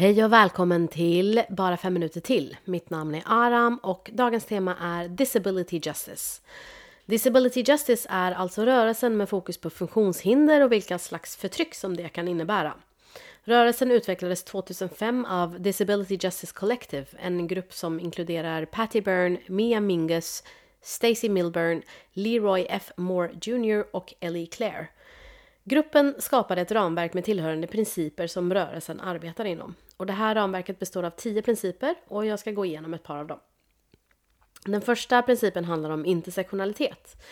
Hej och välkommen till Bara fem minuter till. Mitt namn är Aram och dagens tema är Disability Justice. Disability Justice är alltså rörelsen med fokus på funktionshinder och vilka slags förtryck som det kan innebära. Rörelsen utvecklades 2005 av Disability Justice Collective, en grupp som inkluderar Patty Byrne, Mia Mingus, Stacey Milburn, Leroy F. Moore Jr och Ellie Clare. Gruppen skapade ett ramverk med tillhörande principer som rörelsen arbetar inom. Och det här ramverket består av tio principer och jag ska gå igenom ett par av dem. Den första principen handlar om intersektionalitet.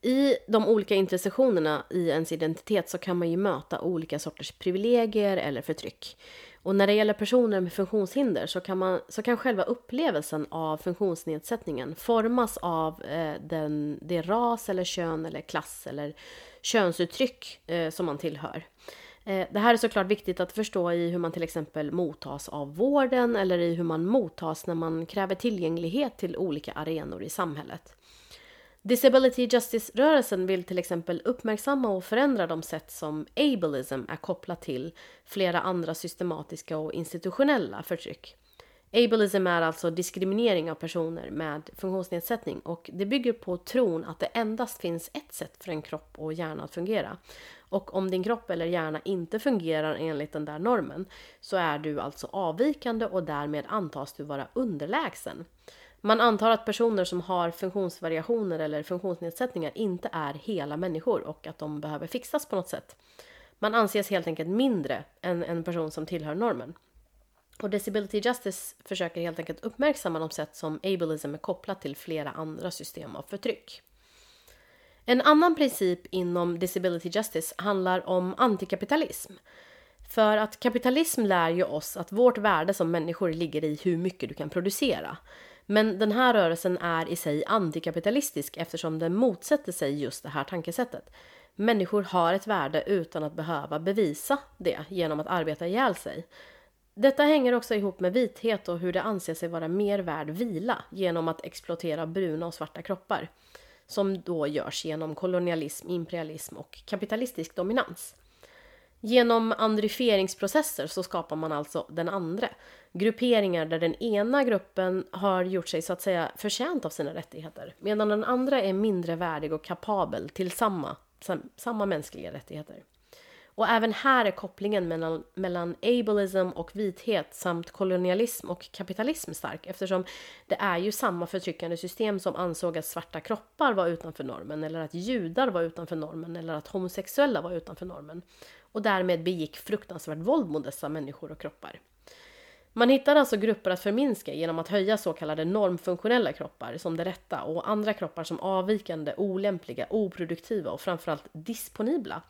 I de olika intersektionerna i ens identitet så kan man ju möta olika sorters privilegier eller förtryck. Och när det gäller personer med funktionshinder så kan, man, så kan själva upplevelsen av funktionsnedsättningen formas av eh, den, det ras eller kön eller klass eller könsuttryck eh, som man tillhör. Eh, det här är såklart viktigt att förstå i hur man till exempel mottas av vården eller i hur man mottas när man kräver tillgänglighet till olika arenor i samhället. Disability Justice-rörelsen vill till exempel uppmärksamma och förändra de sätt som ableism är kopplat till flera andra systematiska och institutionella förtryck. Ableism är alltså diskriminering av personer med funktionsnedsättning och det bygger på tron att det endast finns ett sätt för en kropp och hjärna att fungera. Och om din kropp eller hjärna inte fungerar enligt den där normen så är du alltså avvikande och därmed antas du vara underlägsen. Man antar att personer som har funktionsvariationer eller funktionsnedsättningar inte är hela människor och att de behöver fixas på något sätt. Man anses helt enkelt mindre än en person som tillhör normen. Och Disability Justice försöker helt enkelt uppmärksamma de sätt som ableism är kopplat till flera andra system av förtryck. En annan princip inom Disability Justice handlar om antikapitalism. För att kapitalism lär ju oss att vårt värde som människor ligger i hur mycket du kan producera. Men den här rörelsen är i sig antikapitalistisk eftersom den motsätter sig just det här tankesättet. Människor har ett värde utan att behöva bevisa det genom att arbeta ihjäl sig. Detta hänger också ihop med vithet och hur det anser sig vara mer värd vila genom att exploatera bruna och svarta kroppar. Som då görs genom kolonialism, imperialism och kapitalistisk dominans. Genom andrifieringsprocesser så skapar man alltså den andra. Grupperingar där den ena gruppen har gjort sig så att säga förtjänt av sina rättigheter. Medan den andra är mindre värdig och kapabel till samma, samma mänskliga rättigheter. Och även här är kopplingen mellan, mellan ableism och vithet samt kolonialism och kapitalism stark eftersom det är ju samma förtryckande system som ansåg att svarta kroppar var utanför normen eller att judar var utanför normen eller att homosexuella var utanför normen och därmed begick fruktansvärt våld mot dessa människor och kroppar. Man hittar alltså grupper att förminska genom att höja så kallade normfunktionella kroppar som det rätta och andra kroppar som avvikande, olämpliga, oproduktiva och framförallt disponibla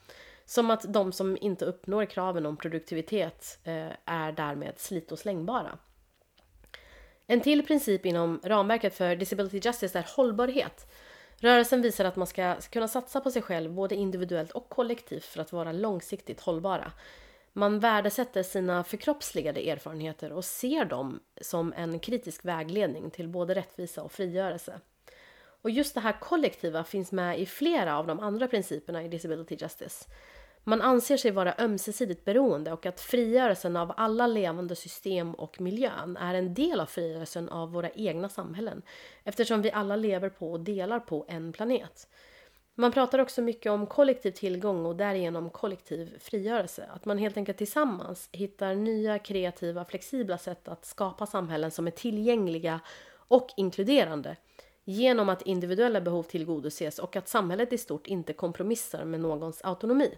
som att de som inte uppnår kraven om produktivitet eh, är därmed slit och slängbara. En till princip inom ramverket för Disability Justice är hållbarhet. Rörelsen visar att man ska kunna satsa på sig själv både individuellt och kollektivt för att vara långsiktigt hållbara. Man värdesätter sina förkroppsligade erfarenheter och ser dem som en kritisk vägledning till både rättvisa och frigörelse. Och just det här kollektiva finns med i flera av de andra principerna i Disability Justice. Man anser sig vara ömsesidigt beroende och att frigörelsen av alla levande system och miljön är en del av frigörelsen av våra egna samhällen eftersom vi alla lever på och delar på en planet. Man pratar också mycket om kollektiv tillgång och därigenom kollektiv frigörelse. Att man helt enkelt tillsammans hittar nya kreativa, flexibla sätt att skapa samhällen som är tillgängliga och inkluderande genom att individuella behov tillgodoses och att samhället i stort inte kompromissar med någons autonomi.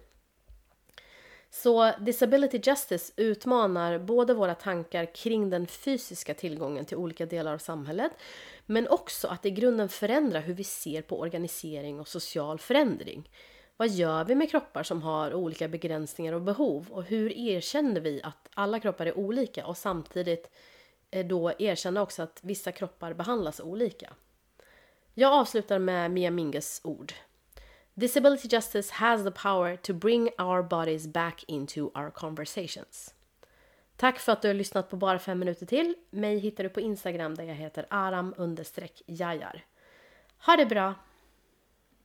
Så Disability Justice utmanar både våra tankar kring den fysiska tillgången till olika delar av samhället men också att i grunden förändra hur vi ser på organisering och social förändring. Vad gör vi med kroppar som har olika begränsningar och behov och hur erkänner vi att alla kroppar är olika och samtidigt eh, då erkänna också att vissa kroppar behandlas olika. Jag avslutar med Mia Minges ord. Disability justice has the power to bring our bodies back into our conversations. Tack för att du har lyssnat på Bara fem minuter till. Mig hittar du på Instagram där jag heter aram jajar. Ha det bra!